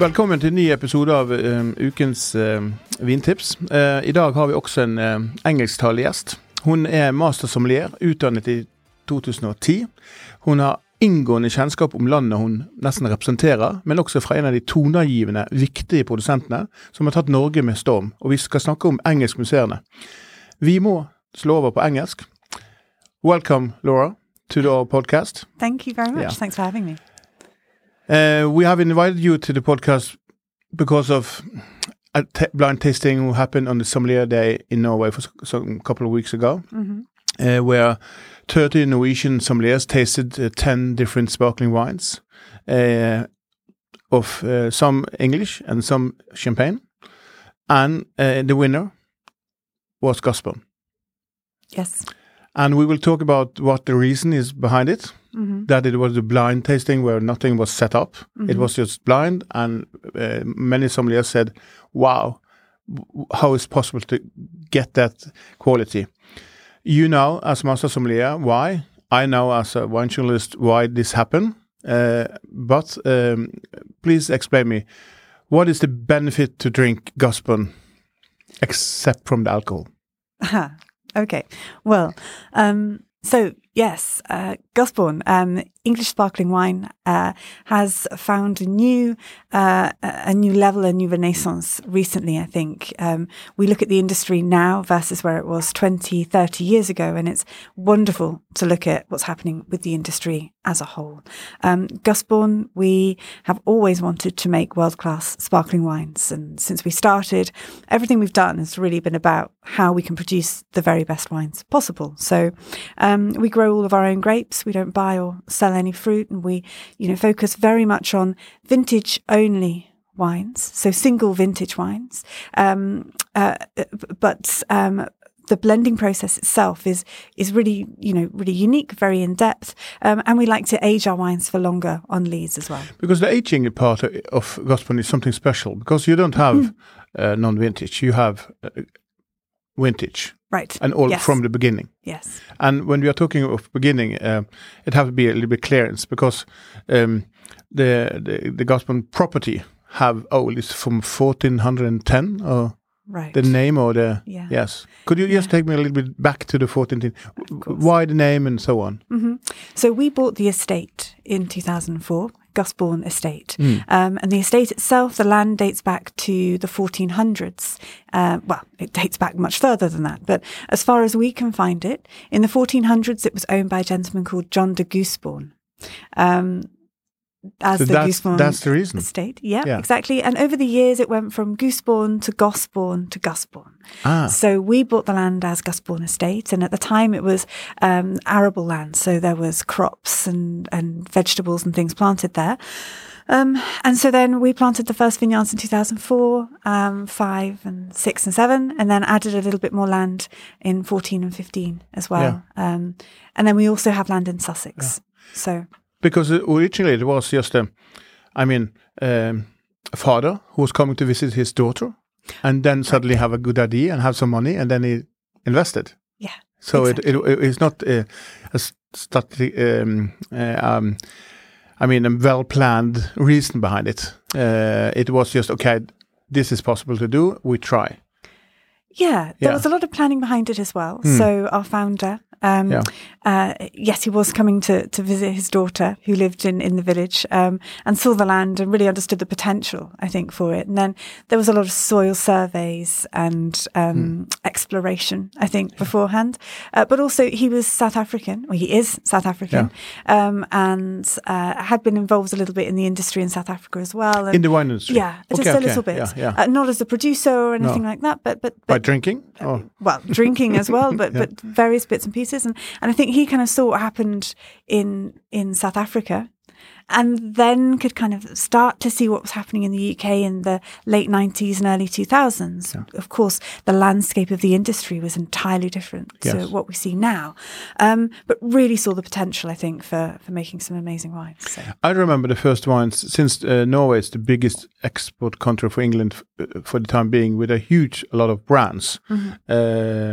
Velkommen til en ny episode av um, ukens uh, vintips. Uh, I dag har vi også en uh, engelsktalende gjest. Hun er mastersommelier, utdannet i 2010. Hun har inngående kjennskap om landet hun nesten representerer, men også fra en av de toneangivende, viktige produsentene som har tatt Norge med storm. Og vi skal snakke om engelskmuseene. Vi må slå over på engelsk. Welcome, Laura, to our podcast. Thank you very much. Yeah. Thanks for having me. Uh, we have invited you to the podcast because of a t- blind tasting who happened on the Sommelier Day in Norway for some couple of weeks ago, uh, where 30 Norwegian sommeliers tasted uh, 10 different sparkling wines, uh, of uh, some English and some champagne, and uh, the winner was Gusbourne. Yes. And we will talk about what the reason is behind it. That it was a blind tasting where nothing was set up. It was just blind, and uh, many sommeliers said, "Wow, how is possible to get that quality?" You know, as master sommelier, why? I know as a wine journalist why this happened. Uh, but um, please explain me, what is the benefit to drink Gusbourne, except from the alcohol? Okay. Well, um, so yes, uh, Gusbourne, um, English sparkling wine, uh, has found a new, uh, a new level, a new renaissance recently, I think. Um, we look at the industry now versus where it was 20, 30 years ago, and it's wonderful to look at what's happening with the industry as a whole. Um, Gusbourne, we have always wanted to make world class sparkling wines. And since we started, everything we've done has really been about how we can produce the very best wines possible. So um, we grow all of our own grapes. We don't buy or sell any fruit. And we, you know, focus very much on vintage only wines. So single vintage wines. Um, uh, but um, the blending process itself is is really you know really unique, very in depth, um, and we like to age our wines for longer on lees as well. Because the aging part of Gusbourne is something special because you don't have Mm-hmm. uh, non-vintage, you have uh, vintage Right. and all yes. from the beginning. yes. And when we are talking of beginning, uh, it has to be a little bit clearance because um, the the, the property have old it's from 1410 or Right. the name or the Yeah. yes. Could you just take me a little bit back to the 1410? Why the name and so on? hmm So we bought the estate in 2004, Gusbourne Estate. Hmm. Um, and the estate itself, the land dates back to the 1400s. Uh, well, it dates back much further than that. But as far as we can find it, in the 1400s, it was owned by a gentleman called John de Gooseborn. Um, as So the that's- Gooseborn that's the reason. estate. Yeah, Yeah. exactly. And over the years, it went from Gooseborn to Gosborn to Gusborn. Ah, So we bought the land as Gusbourne Estate, and at the time it was um, arable land, so there was crops and and vegetables and things planted there. Um, and so then we planted the first vineyards in 2004, um, five and six and seven, and then added a little bit more land in 14 and 15 as well. Um, and then we also have land in Sussex. So because originally it was just a, I mean, um, a father who was coming to visit his daughter, and then suddenly have a good idea and have some money, and then he invested. yeah, So Exactly. it, it it's not a, a static, um, uh, um, I mean, a well planned reason behind it. Uh, it was just okay. This is possible to do. We try. Yeah, there Yeah. was a lot of planning behind it as well. So our founder, um, Yeah. uh, yes, he was coming to, to visit his daughter who lived in, in the village um, and saw the land and really understood the potential, I think, for it. And then there was a lot of soil surveys and um, exploration, I think, beforehand. Uh, but also he was South African, or he is South African, um, and uh, had been involved a little bit in the industry in South Africa as well. And In the wine industry. yeah, just Okay, a okay. little bit. Yeah, yeah. Uh, not as a producer or anything like that, but but, but drinking? Oh, well, drinking as well, but but various bits and pieces, and and I think he kind of saw what happened in in South Africa, and then could kind of start to see what was happening in the UK in the late nineties and early two thousands. Of course, the landscape of the industry was entirely different Yes. to what we see now, um, but really saw the potential, I think, for for making some amazing wines. So. I remember the first wines since uh, Norway is the biggest export country for England f- uh, for the time being, with a huge a lot of brands. Uh,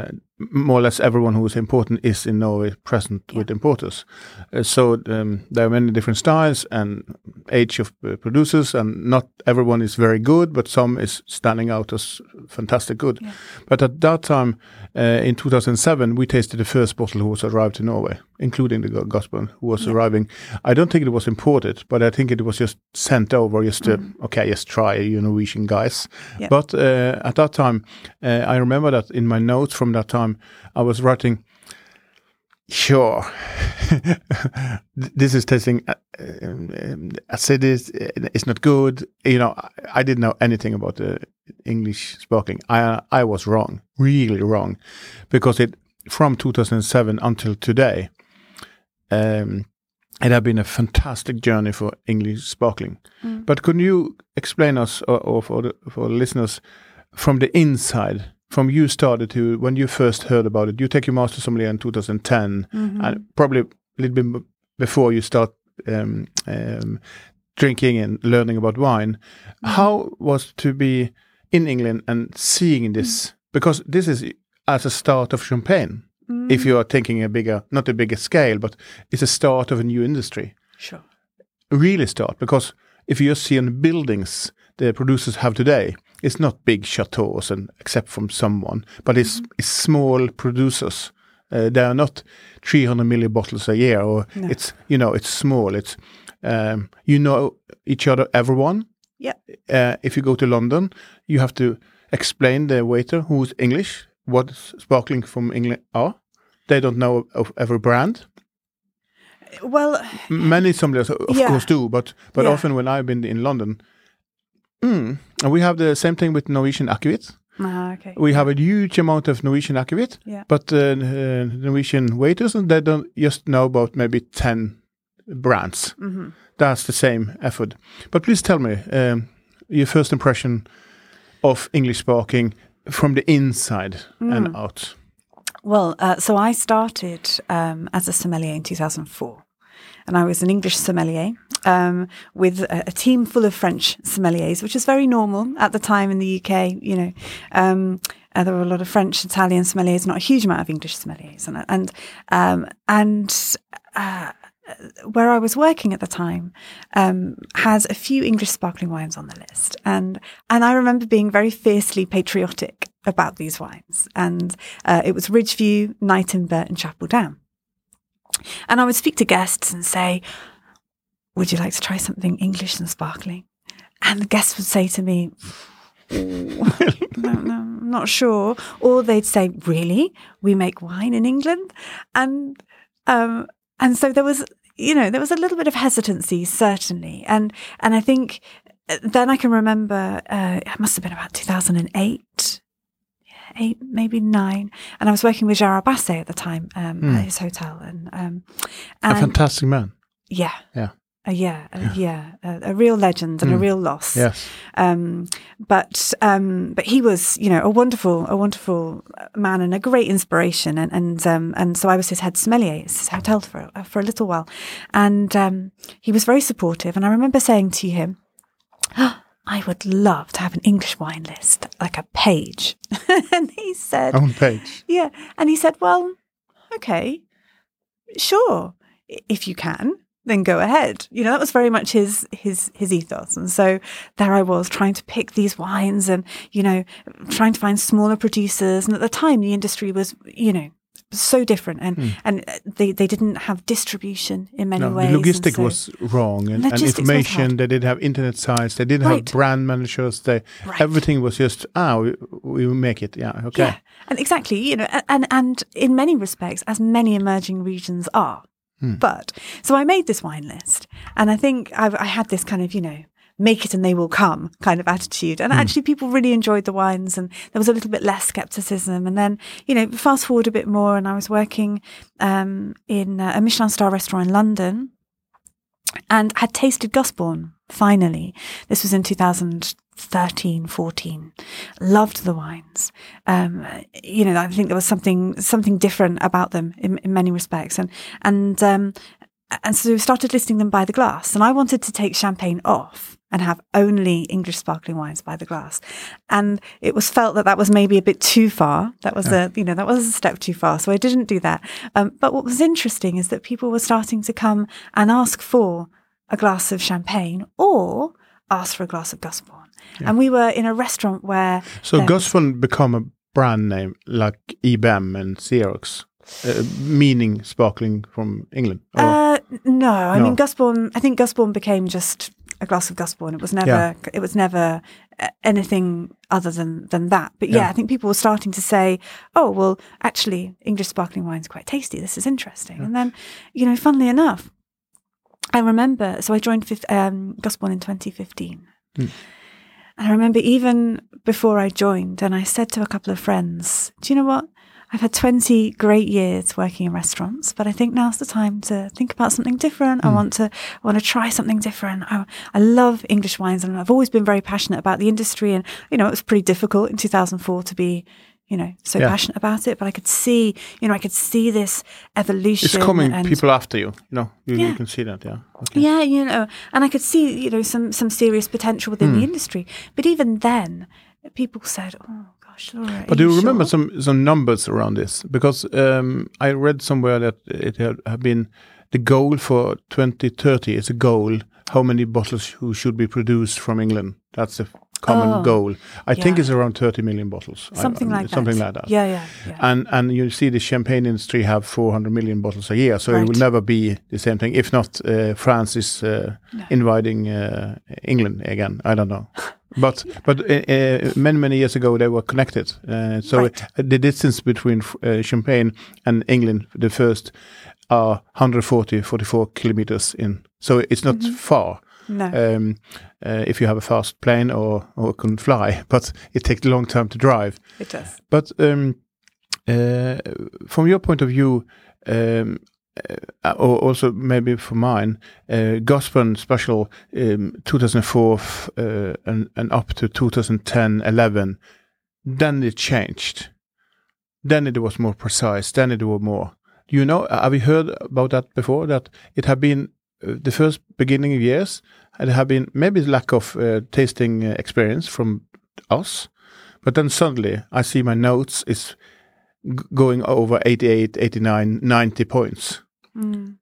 m- more or less everyone who is important is in Norway present with importers. Uh, so um, there are many different styles and age of uh, producers, and not everyone is very good, but some is standing out as fantastic good. But at that time, uh, in 2007, we tasted the first bottle who was arrived to Norway, including the Go- Gusbourne who was arriving. I don't think it was imported, but I think it was just sent over just to, okay, just try, you Norwegian guys. Yeah. But uh, at that time, uh, I remember that in my notes from that time, I was writing, sure, this is tasting uh, um, acid it's not good. You know, I, I didn't know anything about the English sparkling. I I was wrong, really wrong, because it from 2007 until today, um, it had been a fantastic journey for English sparkling. But could you explain us, or, or for the for the listeners, from the inside? From you started to when you first heard about it, you take your master sommelier in 2010, and probably a little bit before you start um, um, drinking and learning about wine. How was to be in England and seeing this? Because this is as a start of champagne. If you are thinking a bigger, not a bigger scale, but it's a start of a new industry. Sure. Really start because if you just see on the buildings the producers have today, it's not big chateaus and except from someone, but it's, it's small producers. Uh, they are not 300 million bottles a year, or it's you know it's small. It's um, you know each other, everyone. Yeah. Uh, if you go to London, you have to explain the waiter who's English what sparkling from England are. They don't know of every brand. Well, Many sommeliers, of Yeah. course, do, but but Yeah. often when I've been in London, mm, and we have the same thing with Norwegian akkevitt. ah, okay. We have a huge amount of Norwegian akkevitt, Yeah. but uh, uh, Norwegian waiters they don't just know about maybe ten brands. Mm-hmm. That's the same effort. But please tell me um, your first impression of English sparkling from the inside Mm. and out. Well, uh, so I started um, as a sommelier in 2004. And I was an English sommelier um, with a, a team full of French sommeliers, which was very normal at the time in the UK. You know, um, uh, there were a lot of French, Italian sommeliers, not a huge amount of English sommeliers, and and um, and uh, where I was working at the time um, has a few English sparkling wines on the list, and and I remember being very fiercely patriotic about these wines, and uh, it was Ridgeview, Nyetimber, and Chapel Down, and I would speak to guests and say, "Would you like to try something English and sparkling?" And the guests would say to me. No, no, I'm not sure. Or they'd say, "Really? We make wine in England?" And um, and so there was, you know, there was a little bit of hesitancy, certainly. And and I think uh, then I can remember uh, it must have been about 2008, eight maybe nine, and I was working with Gerard Basset at the time um, at his hotel, and um, A fantastic man. yeah. Yeah. Uh, yeah, uh, yeah, a, a real legend and a real loss. Yes. Um, but um, but he was, you know, a wonderful, a wonderful man and a great inspiration. And and um, and so I was his head sommelier at his hotel for uh, for a little while, and um, he was very supportive. And I remember saying to him, "I would love to have an English wine list, like a page." and he said, Own page. yeah. And he said, Well, okay, sure, if you can. then go ahead. You know, that was very much his his his ethos. And so there I was trying to pick these wines and, you know, trying to find smaller producers. And at the time the industry was, you know, so different and Hmm. and they, they didn't have distribution in many No, ways. the logistic so- was wrong, and, and information. They didn't have internet sites. They didn't Right. have brand managers. They Right. everything was just ah, we, we make it. Yeah, okay. Yeah, and exactly, you know, and and in many respects, as many emerging regions are. Hmm. But so I made this wine list, and I think I've, I had this kind of, you know, make it and they will come kind of attitude. And actually, people really enjoyed the wines, and there was a little bit less skepticism. And then, you know, fast forward a bit more, and I was working um, in a Michelin star restaurant in London, and had tasted Gusbourne finally. This was in 2013, 14. Loved the wines. Um, you know, I think there was something something different about them in, in many respects, and and um, and so we started listing them by the glass. And I wanted to take champagne off and have only English sparkling wines by the glass. And it was felt that that was maybe a bit too far. That was a, you know, that was a step too far. So I didn't do that. Um, but what was interesting is that people were starting to come and ask for a glass of champagne or ask for a glass of Gusbourne. And we were in a restaurant where So Gusbourne become a brand name like IBM and Xerox, uh, meaning sparkling from England. Or- Uh, no, I No. mean Gusbourne. I think Gusbourne became just a glass of Gusbourne. It was never. Yeah. It was never uh, anything other than than that. But yeah, Yeah. I think people were starting to say, "Oh, well, actually, English sparkling wine's quite tasty. This is interesting." And then, you know, funnily enough, I remember. So I joined fif- um, Gusbourne in 2015. Hmm. And I remember even before I joined, and I said to a couple of friends, "Do you know what? I've had 20 great years working in restaurants, but I think now's the time to think about something different. I want to, I want to try something different. I, I love English wines and I've always been very passionate about the industry. And, you know, it was pretty difficult in 2004 to be, you know, so Yeah. passionate about it, but I could see, you know, I could see this evolution. it's coming people after you. You know, you, you can see that. Yeah. Okay. yeah, you know, and I could see, you know, some some serious potential within Hmm. the industry. But even then, people said, "Oh gosh, Laura, are But do you remember sure?" some some numbers around this? Because um, I read somewhere that it had, have been the goal for 2030 is a goal. How many bottles who should be produced from England? That's a common Oh, goal. I think it's around 30 million bottles. I- something like that? Something like that. Yeah, yeah, yeah. And and you see the champagne industry have 400 million bottles a year, so it will never be the same thing. If not, uh, France is uh, inviting uh, England again. I don't know, but but uh, uh, many many years ago they were connected. Uh, so Right. the distance between uh, Champagne and England, the first, are 140 44 kilometers in. So it's not Mm-hmm. far. no. Um, uh, if you have a fast plane or or can fly, but it takes a long time to drive. it does. But um, uh, from your point of view, um, uh, or also maybe for mine, uh, Special um, 2004 f- uh, and, and up to 2010, 11, then it changed. Then it was more precise. Then it was more. You know, have you heard about that before? That it had been uh, the first beginning of years, and it had been maybe lack of uh, tasting uh, experience from us, but then suddenly I see my notes is g- going over 88, 89, 90 points. Mm.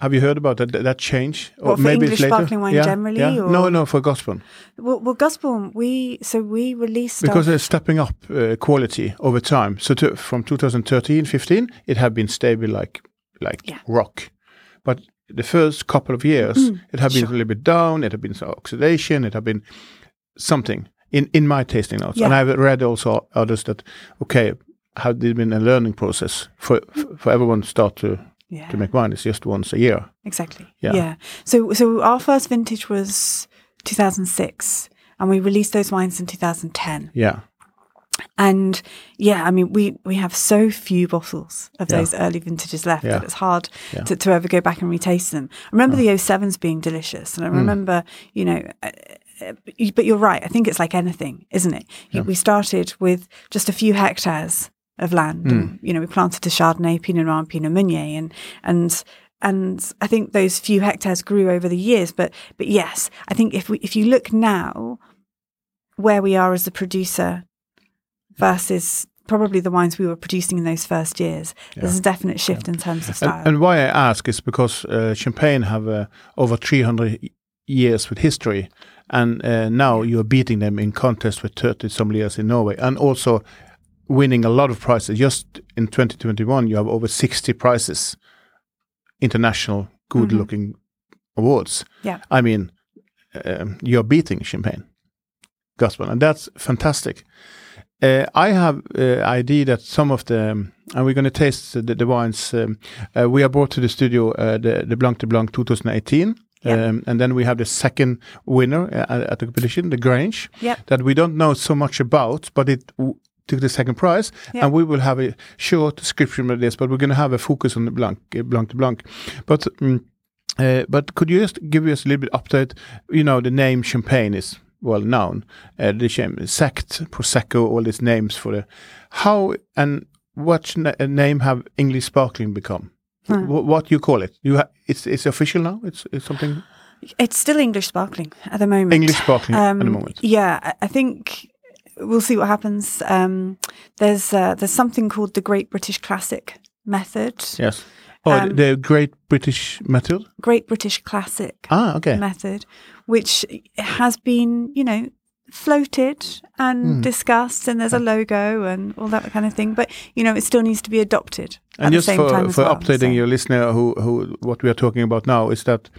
Have you heard about that that change? What, for English sparkling wine generally, or- No, no, for Gusbourne. Well, well, Gusbourne, we so we released Because they're stepping up uh, quality over time. So to, from 2013, 15, it had been stable like like Yeah. rock. But the first couple of years, it had been a little bit down. It had been some oxidation. It had been something in in my tasting notes. And I've read also others that okay, had there been a learning process for for everyone to start to yeah, to make wine? It's just once a year. exactly. Yeah. Yeah. So so our first vintage was 2006, and we released those wines in 2010. Yeah, And yeah, I mean, we we have so few bottles of Yeah. those early vintages left Yeah. that it's hard Yeah. to, to ever go back and retaste them. I remember the 07s being delicious, and I Hmm. remember, you know, uh, uh, but you're right. I think it's like anything, isn't it? We started with just a few hectares of land. Hmm. And, you know, we planted a Chardonnay, Pinot Noir, and Pinot Meunier, and and and I think those few hectares grew over the years. But but yes, I think if we if you look now, where we are as a producer versus probably the wines we were producing in those first years. There's a definite shift in terms of style. And, and why I ask is because uh, Champagne have uh, over 300 years with history, and uh, now you are beating them in contest with 30 sommeliers in Norway, and also winning a lot of prizes. Just in 2021, you have over 60 prizes, international good-looking awards. yeah. I mean, um, you're beating Champagne, Gusbourne, and that's fantastic. Uh, I have uh, idea that some of the, um, and we're going to taste the, the wines. Um, uh, we have brought to the studio uh, the, the Blanc de Blanc 2018. Yeah. Um, and then we have the second winner uh, at the competition, the Grange, Yep. that we don't know so much about, but it took the second prize. Yeah. And we will have a short description of this, but we're going to have a focus on the Blanc, uh, Blanc de Blanc. But mm, uh, but could you just give us a little bit update? You know, the name Champagne is well known. Uh, the Sekt, prosecco, all these names for the how and what na- name have English sparkling become? Hmm. Wh- what you call it? You ha- it's it's official now. It's it's something It's still English sparkling at the moment. English sparkling at the Um, moment. Yeah, I think we'll see what happens. Um, there's uh, there's something called the Great British Classic method. Yes. Oh, um, the Great British Method. Great British Classic Ah, okay. method, which has been, you know, floated and Hmm. discussed, and there's a logo and all that kind of thing. But you know, it still needs to be adopted at And the just same for, time for well. updating so- your listener, who who what we are talking about now is that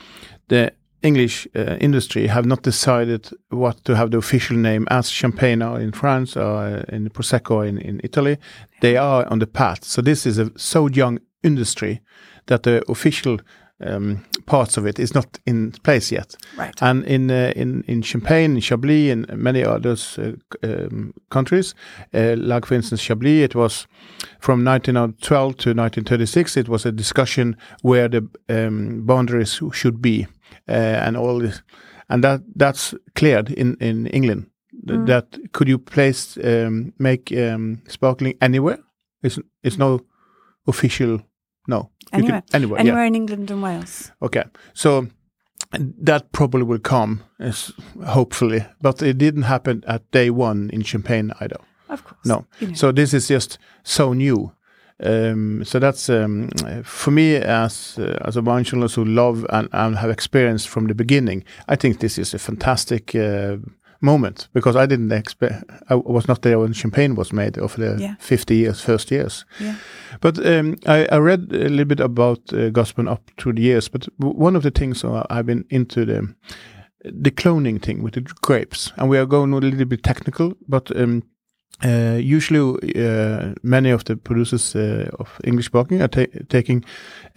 the English uh, industry have not decided what to have the official name as Champagne in France or uh, in Prosecco in, in Italy. They are on the path. So this is a so young industry that the official um, parts of it is not in place yet. Right. And in uh, in in Champagne, in Chablis, and many others uh, um, countries, uh, like for instance Chablis, it was from 1912 to 1936. It was a discussion where the um, boundaries should be, and all this, and that that's cleared in in England. Th- That could you place um, make um, sparkling anywhere? It's it's no official. No, You can- Anywhere. anywhere, yeah. In England and Wales. Okay, so that probably will come, is hopefully, but it didn't happen at day one in Champagne either. Of course. No, You know. so this is just so new. Um, so that's um, for me as uh, as a wine journalist who love and, and have experience from the beginning. I think this is a fantastic uh, moment because I didn't expect. I was not there when Champagne was made over the Yeah. 50 years first years. Yeah. But um, I, I read a little bit about uh, Gusbourne up through the years. But w- one of the things I've been into the the cloning thing with the grapes, and we are going a little bit technical, but. Um, uh, usually, uh, many of the producers uh, of English sparkling are ta- taking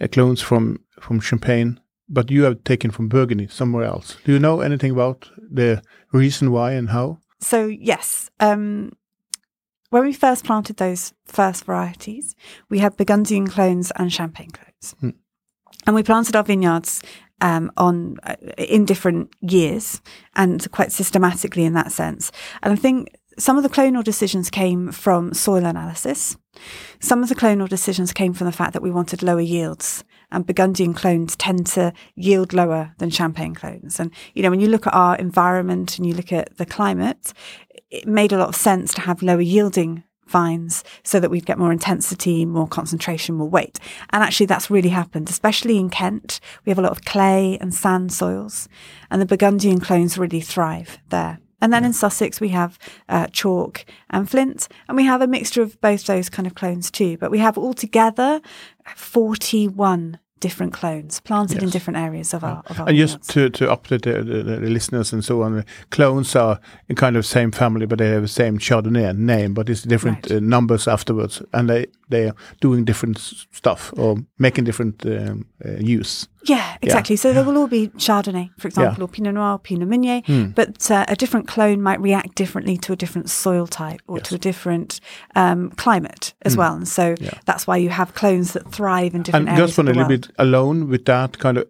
uh, clones from from Champagne, but you have taken from Burgundy somewhere else. Do you know anything about the reason why and how? So yes, um, when we first planted those first varieties, we had Burgundian clones and Champagne clones, Hmm. and we planted our vineyards um, on uh, in different years and quite systematically in that sense. And I think some of the clonal decisions came from soil analysis. Some of the clonal decisions came from the fact that we wanted lower yields, and Burgundian clones tend to yield lower than Champagne clones. And you know, when you look at our environment and you look at the climate, it made a lot of sense to have lower yielding vines so that we'd get more intensity, more concentration, more weight. And actually, that's really happened, especially in Kent. We have a lot of clay and sand soils, and the Burgundian clones really thrive there. And then in Sussex, we have uh, chalk and flint, and we have a mixture of both those kind of clones too. But we have altogether 41 different clones planted in different areas of our, of our And just to, to update the, the, the listeners and so on, clones are in kind of same family, but they have the same Chardonnay name, but it's different Right. uh, numbers afterwards, and they they are doing different stuff or making different um, uh, use. Yeah, exactly. So there will all be Chardonnay, for example, Yeah. or Pinot Noir, Pinot Meunier, Hmm. but uh, a different clone might react differently to a different soil type or to a different um, climate as well. And so. Yeah. that's why you have clones that thrive in different And areas just been of a little bit alone with that kind of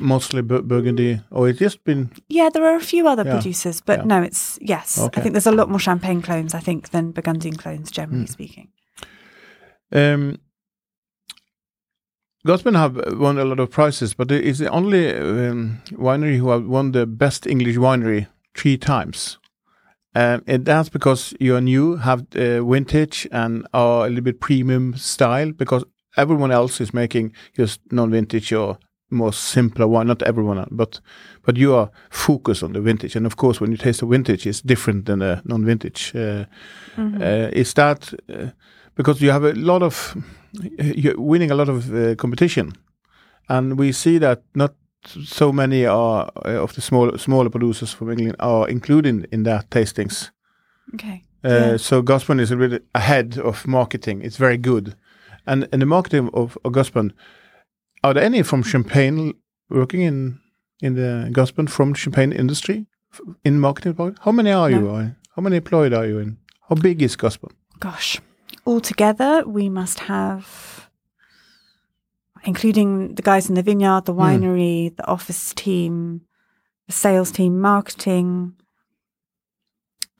mostly Bur- Burgundy, or it's just been Yeah, there are a few other Yeah. producers, but Yeah. no, it's yes. Okay. I think there's a lot more champagne clones, I think, than Burgundian clones, generally Hmm. speaking. Um, Gusbourne have won a lot of prizes, but it is the only um, winery who have won the best English winery three times. Um, and that's because you're new, have uh, vintage, and are a little bit premium style. Because everyone else is making just non-vintage or more simpler wine. Not everyone, but but you are focused on the vintage. And of course, when you taste the vintage, it's different than a non-vintage. Uh, Mm-hmm. uh, is that uh, because you have a lot of winning a lot of uh, competition, and we see that not so many are uh, of the small smaller producers from England are included in that tastings. Okay. Uh, Yeah. So Gusbourne is a bit ahead of marketing. It's very good, and in the marketing of, of. Are there any from Champagne working in in the Gusbourne from Champagne industry in marketing? How many are you? Uh, How many employed are you in? How big is Gusbourne? Gosh, altogether we must have, including the guys in the vineyard, the hmm. winery, the office team, the sales team, marketing.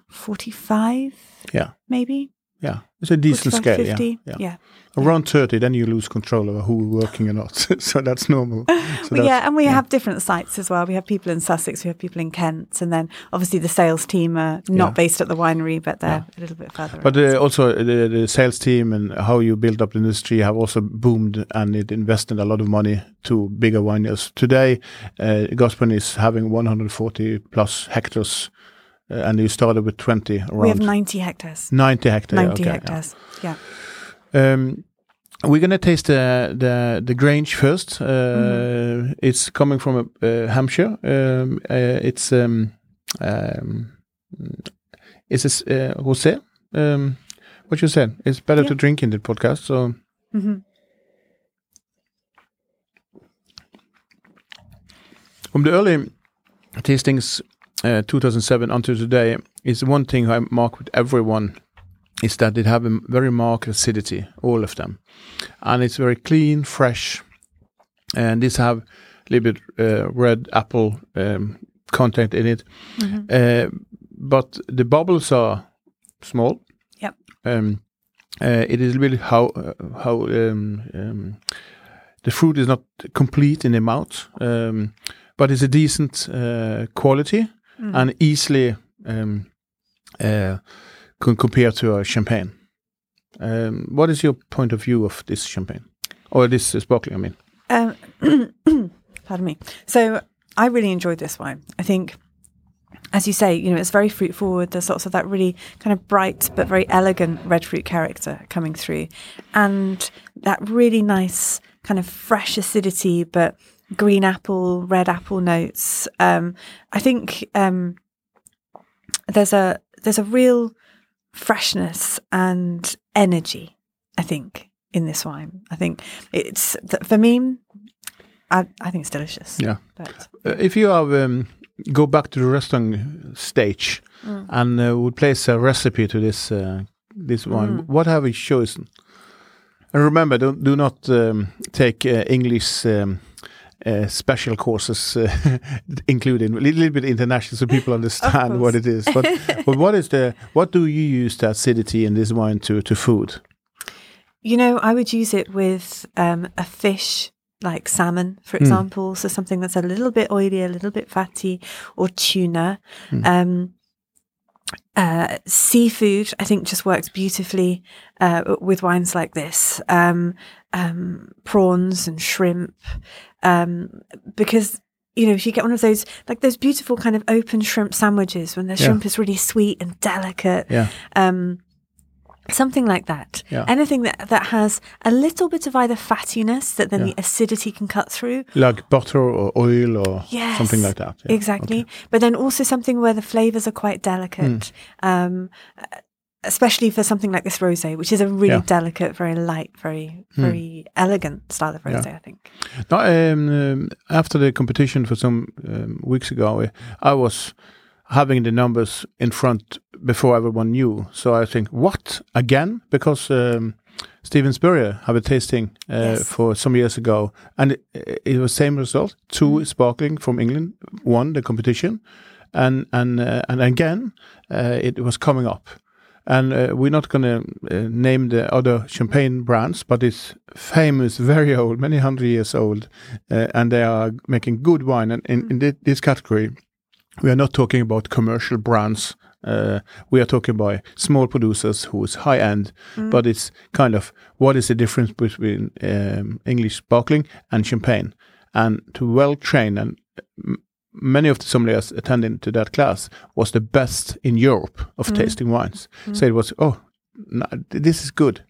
Forty-five, Yeah, maybe. Yeah, it's a decent scale. 50, Yeah, yeah. yeah. Around thirty, then you lose control over who working or not. so that's normal. So Well, that's- yeah, and we have different sites as well. We have people in Sussex, we have people in Kent, and then obviously the sales team are not Yeah. based at the winery, but they're a little bit further. But around. uh, also the, the sales team and how you build up the industry have also boomed and it invested a lot of money to bigger wineries. Today, uh, Gusbourne is having 140 plus hectares, uh, and you started with 20 around we have ninety hectares. 90 hectares. 90 okay, yeah. hectares. Yeah. Um, we're gonna taste the the the Grange first. Uh, Mm-hmm. It's coming from uh, Hampshire. Um, uh, it's um, um, it's a uh, rosé. Um, what you said? It's better Yeah. to drink in the podcast. So hmm from the early tastings, uh, 2007 until today, is one thing I mark with everyone is that they have a very marked acidity, all of them, and it's very clean, fresh, and these have a little bit uh, red apple um, content in it, uh, but the bubbles are small. Yep. Um, uh, it is a little bit how uh, how um, um, the fruit is not complete in the mouth, um, but it's a decent uh, quality and easily um, uh, can compare to a champagne. Um, what is your point of view of this champagne or this sparkling? I mean, Um, pardon me. So I really enjoyed this wine. I think, as you say, you know, it's very fruit forward. There's lots of that really kind of bright but very elegant red fruit character coming through, and that really nice kind of fresh acidity, but green apple, red apple notes. Um, I think um, there's a there's a real freshness and energy. I think in this wine. I think it's for me. I, I think it's delicious. Yeah. But uh, if you have um, go back to the restaurant stage and uh, would place a recipe to this uh, this wine, what have you chosen? And remember, don't, do not um, take uh, English um, uh, special courses uh, included, a little bit international, so people understand what it is. But but what is the what do you use the acidity in this wine to to food? you know, I would use it with um, a fish like salmon, for example. So something that's a little bit oily, a little bit fatty, or tuna. Um, uh, seafood, I think, just works beautifully uh, with wines like this. Um, um, prawns and shrimp, um, because you know, if you get one of those like those beautiful kind of open shrimp sandwiches when the Yeah. shrimp is really sweet and delicate, Yeah. um, something like that. Yeah. Anything that that has a little bit of either fattiness that then Yeah. the acidity can cut through. Like butter or oil or Yes, something like that. Yeah, Exactly. okay. But then also something where the flavors are quite delicate. Um, especially for something like this rosé, which is a really Yeah. Delicate, very light, very very elegant style of rosé. I think. No, um, um, after the competition for some um, weeks ago, I was having the numbers in front before everyone knew. So I think, what again? Because um, Steven Spurrier have a tasting uh, Yes. for some years ago, and it, it was same result. Two sparkling from England won the competition, and and uh, and again uh, it was coming up. And uh, we're not going to uh, name the other champagne brands, but it's famous, very old, many hundred years old, uh, and they are making good wine. And in, in thi- this category, we are not talking about commercial brands we are talking about small producers who is high end, but it's kind of what is the difference between um, English sparkling and champagne? And to well train and many of the sommeliers attending to that class was the best in Europe of tasting wines. So it was oh, no, this is good.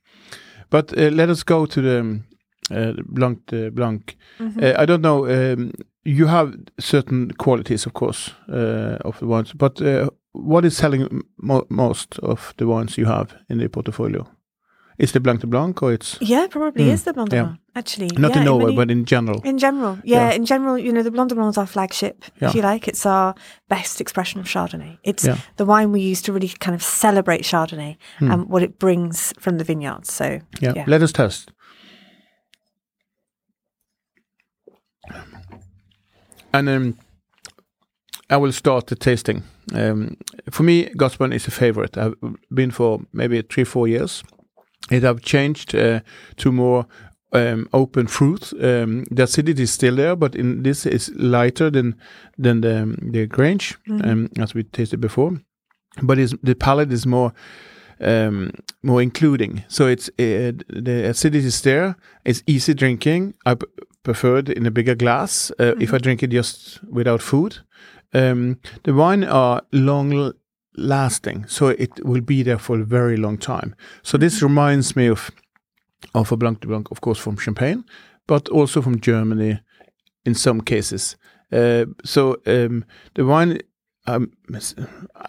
But uh, let us go to the um, uh, Blanc de Blanc. Uh, I don't know. Um, you have certain qualities, of course, uh, of the wines, but uh, what is selling mo- most of the wines you have in the portfolio? Is the Blanc de Blanc or it's Yeah, probably Mm, is the Blanc de yeah. Blanc, actually. not yeah, in Norway, many- but in general? In general, yeah, Yeah. in general, you know, the Blanc de Blanc is our flagship, if you like. It's our best expression of Chardonnay. It's the wine we use to really kind of celebrate Chardonnay and what it brings from the vineyards. So, yeah. yeah. Let us test. And um, I will start the tasting. Um, for me, Gusbourne is a favorite. I've been for maybe three, four years. It have changed uh, to more um, open fruit. Um, the acidity is still there, but in this is lighter than than the the Grange, um, as we tasted before. But it's, the palate is more um, more including. So it's uh, the acidity is there. It's easy drinking. I prefer it in a bigger glass. Uh, If I drink it just without food, um, the wine are long lasting, so it will be there for a very long time. So this reminds me of of a Blanc de Blanc, of course, from Champagne, but also from Germany in some cases. Uh, so um, the wine, um,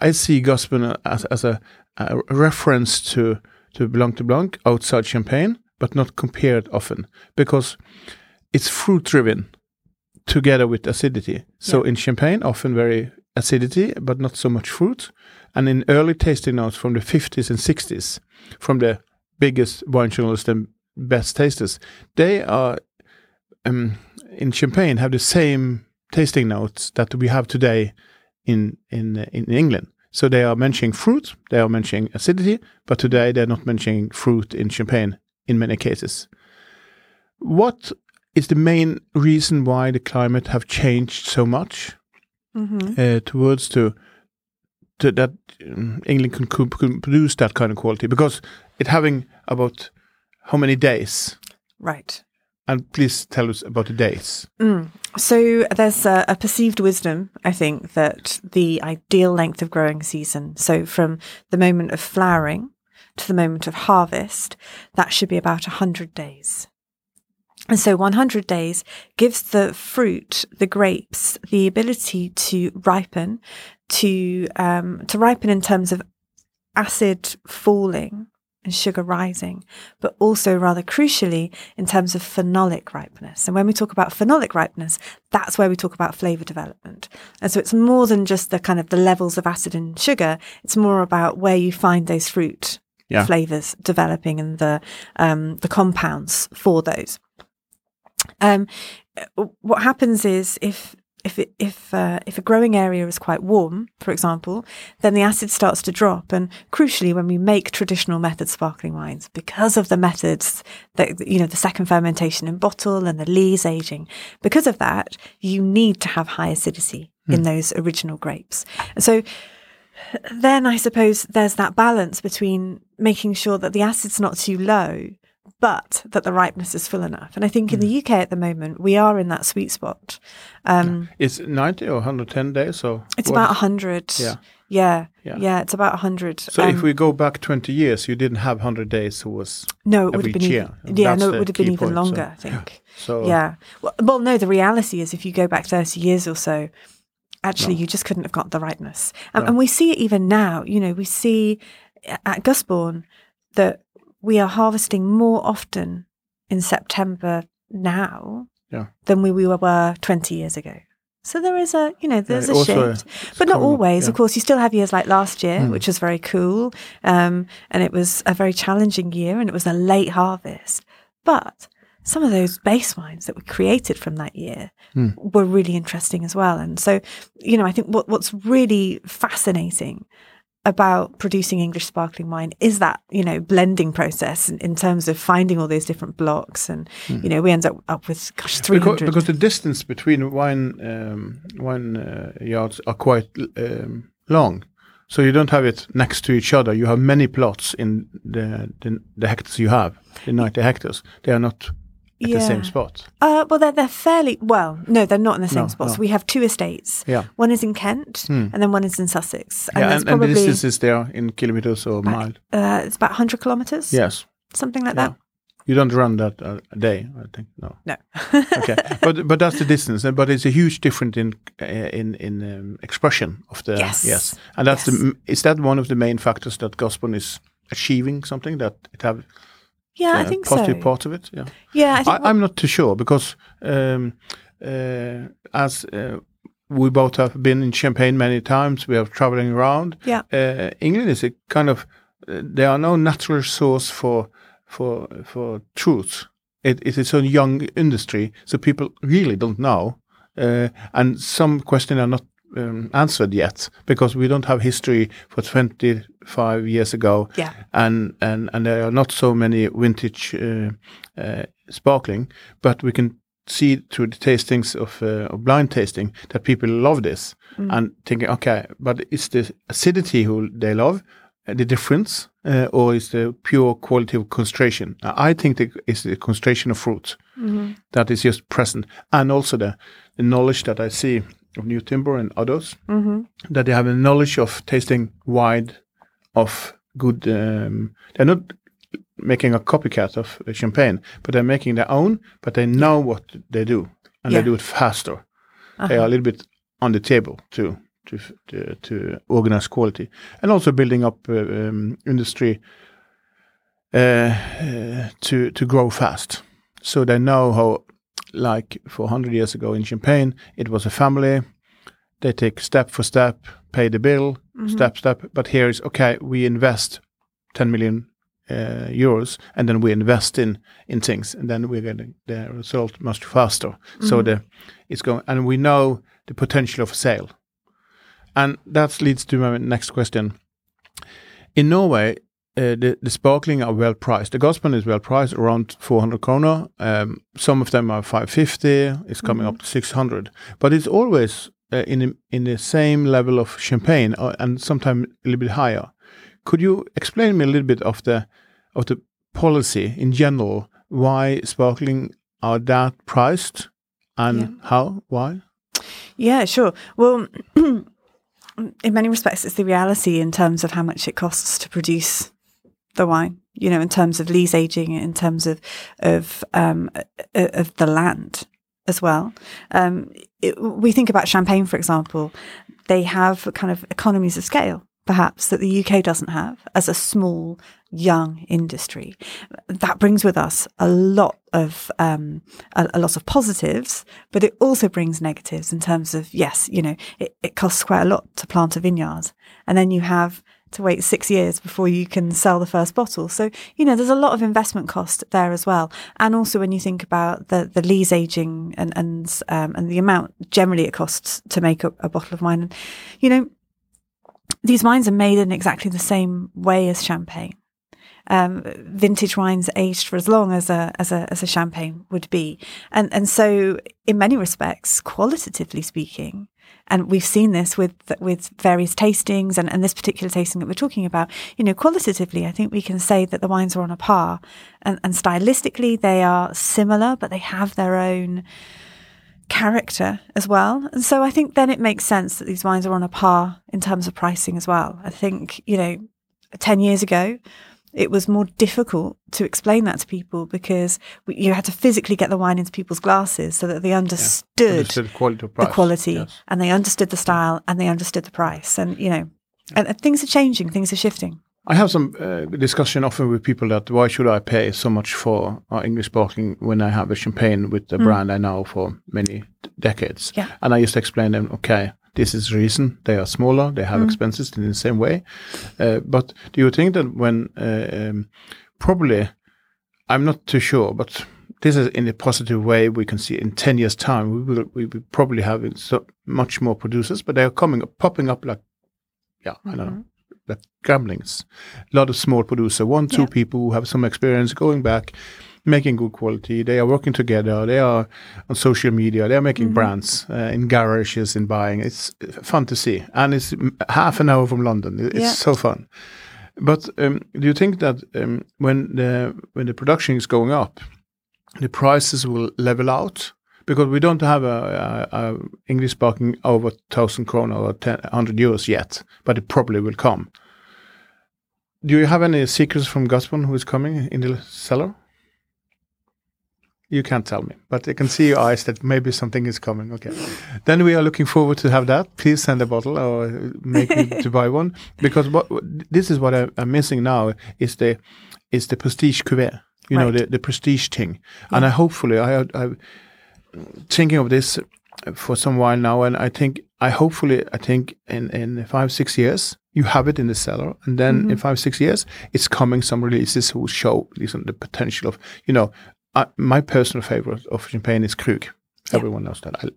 I see Gusbourne as, as a, a reference to to Blanc de Blanc outside Champagne, but not compared often because it's fruit driven together with acidity. So in Champagne, often very acidity, but not so much fruit. And in early tasting notes from the 50s and 60s, from the biggest wine journalists and best tasters, they are um, in Champagne have the same tasting notes that we have today in in uh, in England. So they are mentioning fruit, they are mentioning acidity, but today they're not mentioning fruit in Champagne in many cases. What is the main reason why the climate have changed so much uh, towards to to that um, England can, could produce that kind of quality because it having about how many days? right. And please tell us about the days. So there's a, a perceived wisdom, I think, that the ideal length of growing season, so from the moment of flowering to the moment of harvest, that should be about 100 days. And so 100 days gives the fruit, the grapes, the ability to ripen, to um, to ripen in terms of acid falling and sugar rising, but also rather crucially in terms of phenolic ripeness. And when we talk about phenolic ripeness, that's where we talk about flavor development. And so it's more than just the kind of the levels of acid and sugar. It's more about where you find those fruit Yeah. flavors developing and the um, the compounds for those. Um, what happens is if if it, if uh, if a growing area is quite warm, for example, then the acid starts to drop. And crucially, when we make traditional method sparkling wines, because of the methods that you know the second fermentation in bottle and the lees aging, because of that, you need to have high acidity in those original grapes. And so then I suppose there's that balance between making sure that the acid's not too low, but that the ripeness is full enough. And I think in the UK at the moment, we are in that sweet spot. Um, It's 90 or 110 days or It's what about is- 100. Yeah. Yeah. Yeah. Yeah. it's about 100. So if Um, we go back 20 years, you didn't have 100 days. it was no, it would have been year. even, yeah, no, it would have been even point, so- longer, I think. so? Yeah. Well, well, no, the reality is if you go back 30 years or so, actually you just couldn't have got the ripeness. And, and we see it even now, you know, we see at Gusbourne that we are harvesting more often in September now Yeah. than we, we were 20 years ago. So there is a, you know, there's a shift, but not common, always. yeah. Of course, you still have years like last year, Mm. which was very cool, um, and it was a very challenging year, and it was a late harvest. But some of those base wines that were created from that year Mm. were really interesting as well. And so, you know, I think what what's really fascinating about producing English sparkling wine is that you know blending process in, in terms of finding all those different blocks, and you know we end up up with gosh three. Because, because the distance between wine um, wine uh, yards are quite um, long. So you don't have it next to each other. You have many plots in the the, the hectares you have, the 90 hectares. They are not at the same Yeah. spot. Uh, well, they're they're fairly well. No, they're not in the same No, spots. no. We have two estates. Yeah. One is in Kent, and then one is in Sussex. And yeah, and, and the distance is there in kilometers or mile. uh, it's about hundred kilometers. Yes. something like Yeah. that. You don't run that uh, a day, I think. No. No. okay, but but that's the distance, but it's a huge difference in uh, in in um, expression of the Yes. and that's Yes. the is that one of the main factors that Gusbourne is achieving something that it have yeah, I think positive so. parts of it. Yeah, Yeah, I think. I, I'm not too sure because um, uh, as uh, we both have been in Champagne many times, we are traveling around. Yeah. uh, England is a kind of uh, there are no natural source for for for truth. It, it is a young industry, so people really don't know, uh, and some questions are not um, answered yet because we don't have history for 25 years ago, Yeah. and and and there are not so many vintage uh, uh, sparkling, but we can see through the tastings of, uh, of blind tasting that people love this and thinking, okay, but is the acidity who they love uh, the difference, uh, or is the pure quality of concentration? I think the, it's the concentration of fruit that is just present, and also the, the knowledge that I see of Nyetimber and others that they have a knowledge of tasting wide of good. Um, they're not making a copycat of champagne, but they're making their own. But they know what they do, and Yeah. they do it faster. They are a little bit on the table to to to, to organize quality, and also building up uh, um, industry uh, uh, to to grow fast. So they know how, like for hundred years ago in Champagne, it was a family. They take step for step, pay the bill, step step. But here is okay. We invest ten million uh, euros, and then we invest in in things, and then we're getting the result much faster. So the it's going, and we know the potential of sale, and that leads to my next question. In Norway, uh, the the sparkling are well priced. The Gusbourne is well priced, around 400 kroner. Um, some of them are 550. It's coming up to 600, but it's always uh, in the, in the same level of champagne, uh, and sometimes a little bit higher. Could you explain me a little bit of the of the policy in general? Why sparkling are that priced, and Yeah. how? Why? Yeah, sure. Well, in many respects, it's the reality in terms of how much it costs to produce the wine. You know, in terms of lees aging, in terms of of um, uh, of the land as well. Um, it, we think about champagne, for example. They have kind of economies of scale, perhaps that the UK doesn't have as a small young industry. That brings with us a lot of um, a, a lot of positives, but it also brings negatives in terms of yes, you know, it, it costs quite a lot to plant a vineyard, and then you have to wait six years before you can sell the first bottle. So you know, there's a lot of investment cost there as well, and also when you think about the the lees aging and and um, and the amount generally it costs to make a, a bottle of wine, and you know, these wines are made in exactly the same way as champagne. Um, vintage wines aged for as long as a as a as a champagne would be, and and so in many respects, qualitatively speaking, and we've seen this with with various tastings and, and this particular tasting that we're talking about. You know, qualitatively, I think we can say that the wines are on a par, and, and stylistically they are similar, but they have their own character as well. And so I think then it makes sense that these wines are on a par in terms of pricing as well. I think, you know, 10 years ago, it was more difficult to explain that to people because we, you had to physically get the wine into people's glasses so that they understood, Understood the quality the quality Yes. and they understood the style and they understood the price. And, you know, and, and things are changing, things are shifting. I have some uh, discussion often with people that why should I pay so much for uh, English sparkling when I have a champagne with the brand I know for many decades? Yeah. And I just explain them, okay, this is the reason they are smaller, they have expenses in the same way. Uh, but do you think that when uh, um, probably, I'm not too sure, but this is in a positive way we can see in 10 years time we will, we will probably have so much more producers but they are coming up popping up like yeah i don't know like gamblings a lot of small producer one two Yeah. people who have some experience going back making good quality. They are working together. They are on social media. They are making Mm-hmm. brands uh, in garages in buying. It's fun to see, and it's mm, half an hour from London. It's Yeah. so fun. But um, do you think that um, when the when the production is going up, the prices will level out? Because we don't have a, a, a English speaking over thousand krona or 10, 100 euros yet, but it probably will come. Do you have any secrets from Gusbourne who is coming in the cellar? You can't tell me, but I can see your eyes that maybe something is coming. Okay, then we are looking forward to have that. Please send a bottle or make me to buy one because what this is what I, I'm missing now is the is the prestige cuvée. You know the, the prestige thing, and I hopefully I I thinking of this for some while now, and I think I hopefully I think in in five six years you have it in the cellar, and then in mm-hmm. five six years it's coming some releases who show listen, the potential of you know uh, my personal favorite of champagne is Krug. Everyone knows that I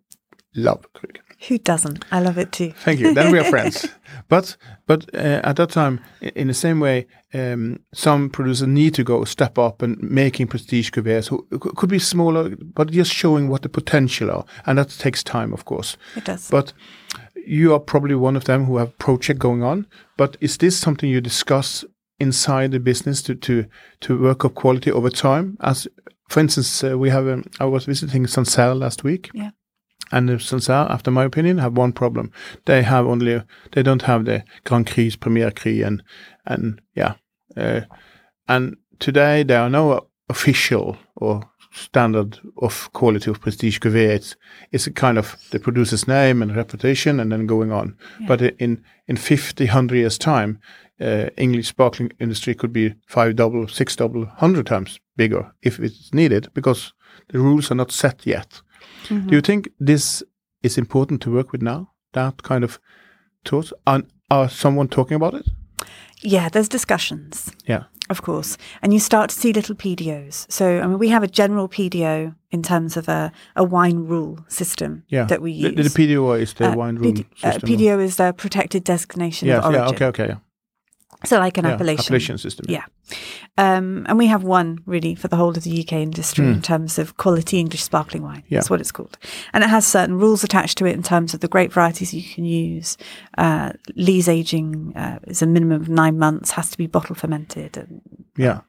love Krug. Who doesn't? I love it too. Thank you. Then we are friends. But but uh, at that time, in the same way, um, some producers need to go step up and making prestige cuvées who who could be smaller, but just showing what the potential are, and that takes time, of course. It does. But you are probably one of them who have project going on. But is this something you discuss inside the business to to to work up quality over time? As for instance, uh, we have um, I was visiting Sancerre last week. Yeah. And Sancerre, after my opinion, have one problem. They have only they don't have the Grand Cru, Premier Cru, and and yeah, uh, and today there are no official or standard of quality of prestige cuvée. It's it's a kind of the producer's name and reputation, and then going on. But in in 50, 100 years time, uh, English sparkling industry could be five double, six double, hundred times bigger if it's needed because the rules are not set yet. Do you think this is important to work with now? That kind of thoughts? And are someone talking about it? Yeah, there's discussions. Yeah. Of course. And you start to see little PDOs. So, I mean, we have a general PDO in terms of a, a wine rule system Yeah. that we The, use. the PDO is the Uh, wine room PD uh, system. PDO is the protected designation Yes, of origin. yeah, okay, okay. Yeah. So, like an Yeah, appellation. appellation system. Yeah. Um, and we have one really for the whole of the UK industry Hmm. in terms of quality English sparkling wine. Yeah. That's what it's called. And it has certain rules attached to it in terms of the grape varieties you can use. Uh, lees aging uh, is a minimum of nine months, has to be bottle fermented. And, Yeah.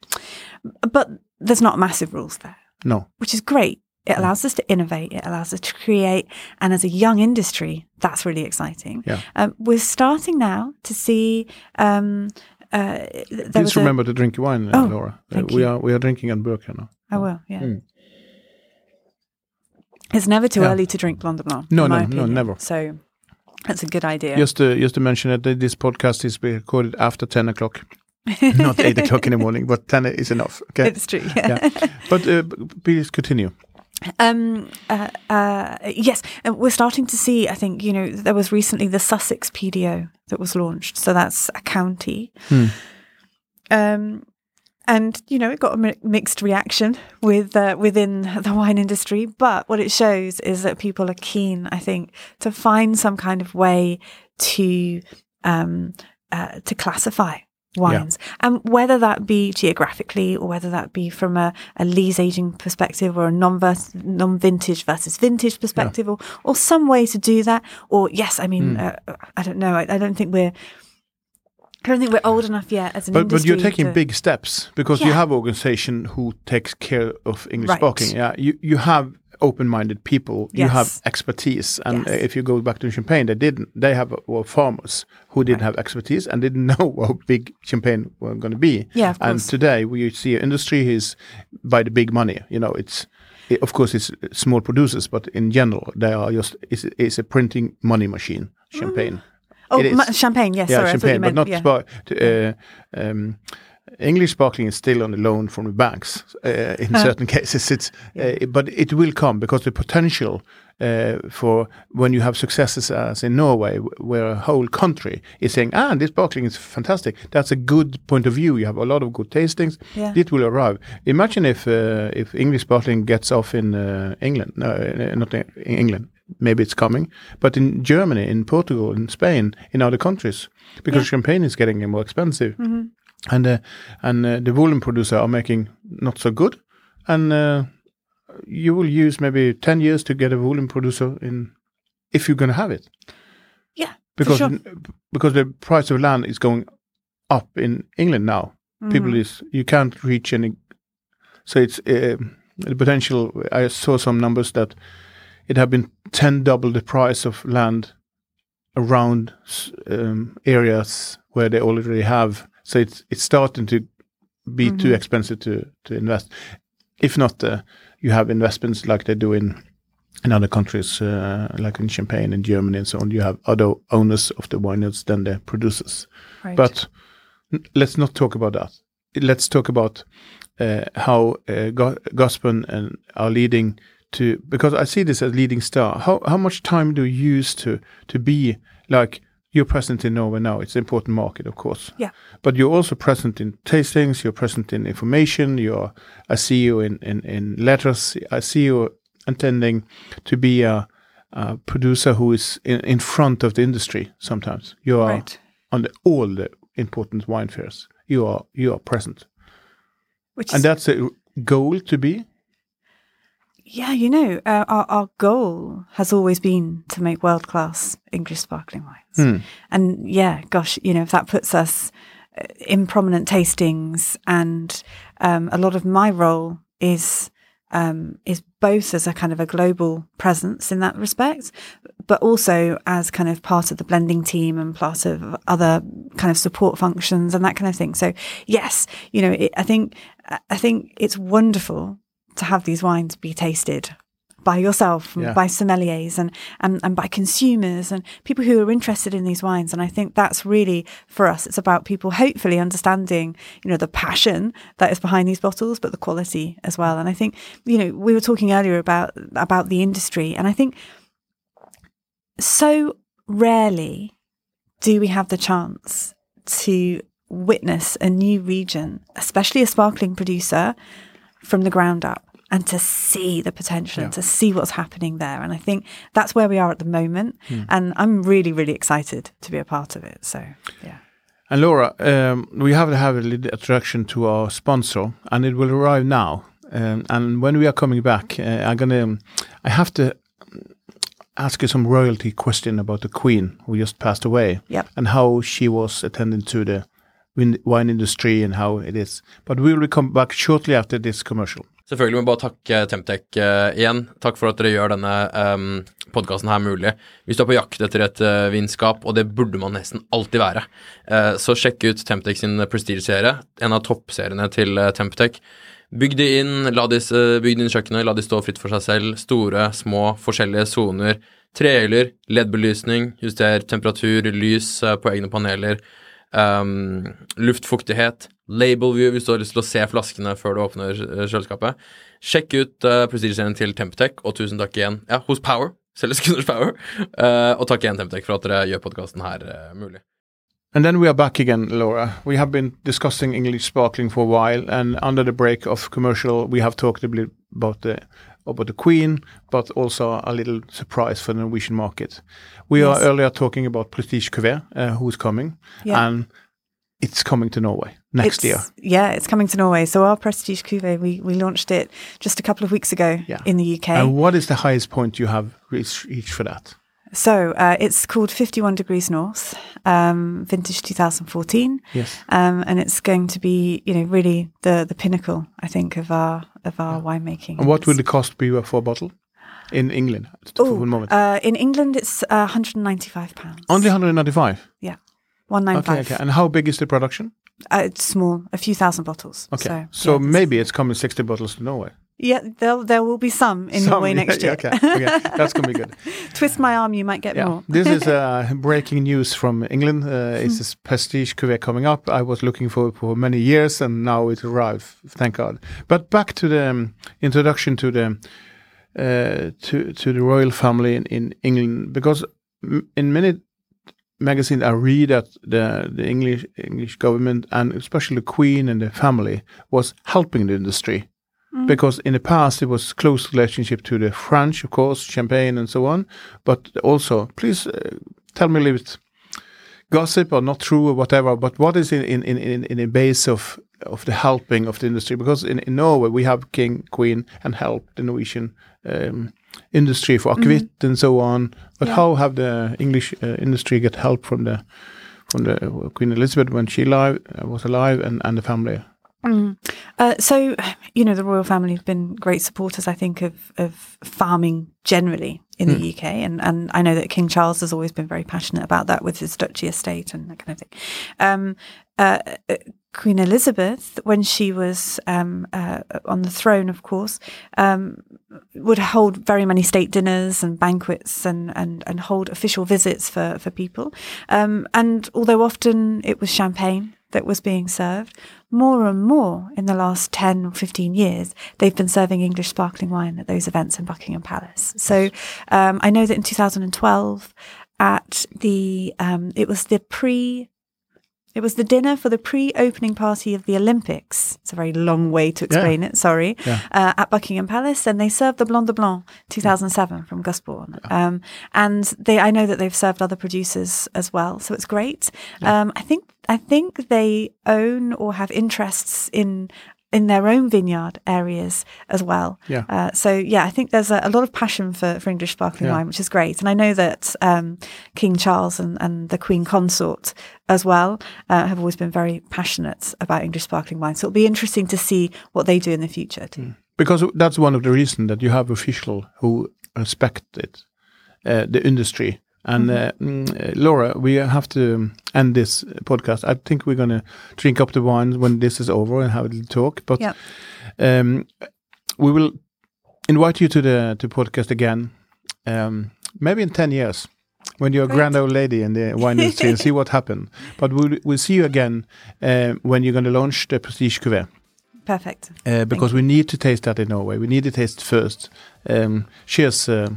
but there's not massive rules there, No. which is great. It allows us to innovate. It allows us to create. And as a young industry, that's really exciting. Yeah. Um, we're starting now to see. Um, uh, th- there was Please a- remember to drink your wine, uh, Oh, Laura. Uh, we you. are we are drinking on Burke now. I will, yeah. Mm. It's never too Yeah. early to drink Blanc de Blanc. No, no, no, never. So that's a good idea. Just to just to mention that this podcast is recorded after ten o'clock, not eight o'clock in the morning, but ten is enough. Okay. It's true. Yeah. yeah. But uh, please continue. Um, uh, uh, yes, we're starting to see. I think you know there was recently the Sussex PDO that was launched. So that's a county. Hmm. Um, and you know it got a mi- mixed reaction with uh, within the wine industry. But what it shows is that people are keen. I think to find some kind of way to um, uh, to classify wines, and whether that be geographically or whether that be from a, a lees aging perspective or a non non vintage versus vintage perspective, or or some way to do that. Or yes, I mean, uh, I don't know. I, I don't think we're. I don't think we're old enough yet as an But but you're taking to- big steps because you have organization who takes care of English Right. Yeah, you you have open-minded people. You have expertise, and Yes. if you go back to Champagne, they didn't. They have were farmers who didn't have expertise and didn't know how big Champagne were going to be. Yeah, of and today we see industry is by the big money. You know, it's. It, of course, it's small producers, but in general, they are just it's, it's a printing money machine. Champagne. Oh, ma- champagne. Yes, yeah, sorry, I thought you champagne, meant, but not yeah. Uh, um, English sparkling is still on the loan from the banks uh, in certain cases. It's uh, but it will come because the potential uh, for when you have successes as in Norway, where a whole country is saying, "Ah, this sparkling is fantastic." That's a good point of view. You have a lot of good tastings. Yeah. It will arrive. Imagine if uh, if English sparkling gets off in uh, England, no, uh, not in England. Maybe it's coming, but in Germany, in Portugal, in Spain, in other countries, because champagne is getting more expensive Mm-hmm. And uh, and uh, the volume producer are making not so good, and uh, you will use maybe ten years to get a volume producer in, if you're going to have it. Yeah, because for sure. because the price of land is going up in England now. People Mhm. is you can't reach any, so it's uh, the potential. I saw some numbers that it had been ten double the price of land around um, areas where they already have. So it's it's starting to be too Mhm. expensive to to invest. If not, uh, you have investments like they do in in other countries, uh, like in Champagne and Germany and so on. You have other owners of the vineyards than the producers. Right. But n- let's not talk about that. Let's talk about uh, how uh, Go- Gusbourne and are leading to because I see this as leading star. How how much time do you use to to be like you're present in Norway now? It's an important market, of course. Yeah. But you're also present in tastings. You're present in information. You're I see you in in, in letters. I see you intending to be a, a producer who is in, in front of the industry. Sometimes you are right. on the, all the important wine fairs. You are you are present, Which and that's a goal to be. Yeah, you know, uh, our our goal has always been to make world class English sparkling wines. Hmm. And yeah, gosh, you know, if that puts us uh, in prominent tastings, and um, a lot of my role is um, is both as a kind of a global presence in that respect, but also as kind of part of the blending team and part of other kind of support functions and that kind of thing. So yes, you know, it, I think I think it's wonderful to have these wines be tasted by yourself, Yeah. by sommeliers, and, and and by consumers and people who are interested in these wines. And I think that's really for us. It's about people hopefully understanding, you know, the passion that is behind these bottles, but the quality as well. And I think, you know, we were talking earlier about about the industry, and I think so rarely do we have the chance to witness a new region, especially a sparkling producer, from the ground up and to see the potential and to see what's happening there. And I think that's where we are at the moment. And I'm really, really excited to be a part of it. So, yeah. And Laura, um, we have to have a little introduction to our sponsor, and it will arrive now. Um, and when we are coming back, uh, I'm gonna, I have to ask you some royalty question about the Queen who just passed away, Yep. and how she was attending to the wine industry and how it is. But we will come back shortly after this commercial. Selvfølgelig må vi bare takke Temtec uh, igjen. Takk for at dere gjør denne um, podkasten her mulig. Hvis du er på jakt etter et uh, vinskap, og det burde man nesten alltid være, uh, så sjekk ut Temtec sin Prestige-serie, en av toppseriene til uh, Temtec. Bygg de inn, la de, bygg de inn kjøkkenet, la de stå fritt for seg selv. Store, små, forskjellige soner. Trehyller, LED-belysning, juster temperatur, lys på egne paneler. Um, luftfuktighet, label view hvis du har lyst til å se flaskene før du åpner eh, kjøleskapet. Sjekk ut uh, Prestige-serien til Temptech, og tusen takk igjen ja, hos Power. Power. Uh, og takk igjen, Temptec, for at dere gjør podkasten her uh, mulig. And then we are back again, Laura. We have been discussing English sparkling for a while, and under the break of commercial, we have talked a bit about the about the Queen, but also a little surprise for the Norwegian market. We Yes. are earlier talking about Prestige Cuvée, uh, who's coming, Yeah. and it's coming to Norway next It's- year. Yeah, it's coming to Norway. So our Prestige Cuvée, we, we launched it just a couple of weeks ago Yeah. in the UK. And what is the highest point you have reached, reached for that? So uh, it's called 51 Degrees North, um, vintage 2014. Yes. Um, and it's going to be, you know, really the, the pinnacle, I think, of our of our winemaking. And what will the cost be for a bottle in England? Ooh, one moment. Uh, in England, it's uh, 195 pounds. Only 195. yeah, 195. okay. okay. And how big is the production? Uh, it's small, a few thousand bottles. Okay. So, So, yeah, it's- maybe it's coming 60 bottles to Norway. Yeah, there there will be some in Some, Norway next yeah, year. okay, okay. That's gonna be good. Twist my arm, you might get Yeah, more. this is uh, breaking news from England. Uh, it's this prestige cuvée coming up. I was looking for it for many years, and now it arrived. Thank God. But back to the um, introduction to the uh, to to the royal family in, in England, because m- in many magazines I read that the the English English government and especially the Queen and the family was helping the industry because in the past it was close relationship to the French, of course, champagne and so on. But also, please uh, tell me a little bit gossip or not true or whatever. But what is in in in in, in the base of of the helping of the industry because in, in Norway we have king, queen, and help the Norwegian um, industry for akevitt and so on. But Yeah. how have the English uh, industry get help from the from the uh, Queen Elizabeth when she live, uh, was alive and, and the family? Mm. Uh, so, you know, the royal family have been great supporters, I think, of, of farming generally in the UK. And, and I know that King Charles has always been very passionate about that with his duchy estate and that kind of thing. Um, uh, uh, Queen Elizabeth, when she was um, uh, on the throne, of course, um, would hold very many state dinners and banquets and, and, and hold official visits for, for people. Um, and although often it was champagne that was being served, more and more in the last 10 or 15 years, they've been serving English sparkling wine at those events in Buckingham Palace. So um, I know that in 2012, at the, um, it was the pre it was the dinner for the pre-opening party of the Olympics. It's a very long way to explain it. Sorry, Yeah. uh, at Buckingham Palace, and they served the Blanc de Blanc 2007 from Gusbourne. Um, and they, I know that they've served other producers as well, so it's great. Um, I think I think they own or have interests in in their own vineyard areas as well. Yeah. Uh, so yeah, I think there's a, a lot of passion for, for English sparkling Yeah. wine, which is great. And I know that um, King Charles and, and the Queen Consort as well uh, have always been very passionate about English sparkling wine. So it'll be interesting to see what they do in the future too. Because that's one of the reasons that you have official who respect it, uh, the industry. And uh, mm, uh, Laura, we have to end this podcast. I think we're gonna drink up the wine when this is over and have a little talk. But Yep. um, we will invite you to the to podcast again, um, maybe in ten years, when you're a grand old lady in the wine industry and see what happened. But we'll we'll see you again uh, when you're going to launch the Prestige Cuvée. Perfect. Uh, because we need to taste that in Norway. We need to taste first. Um, cheers, uh,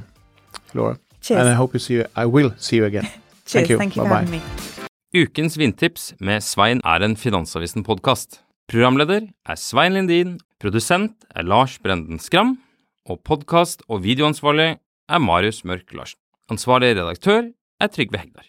Laura. Cheers. And I hope you see you. I will see you again. Cheers. you. Thank you for Bye-bye. having me. Ukens vindtips med Svein er en Finansavisen-podkast. Programleder er Svein Lindin, produsent er Lars Brenden Skram, og podkast- og videoansvarlig er Marius Mørk Larsen. Ansvarlig redaktør er Trygve Hegnar.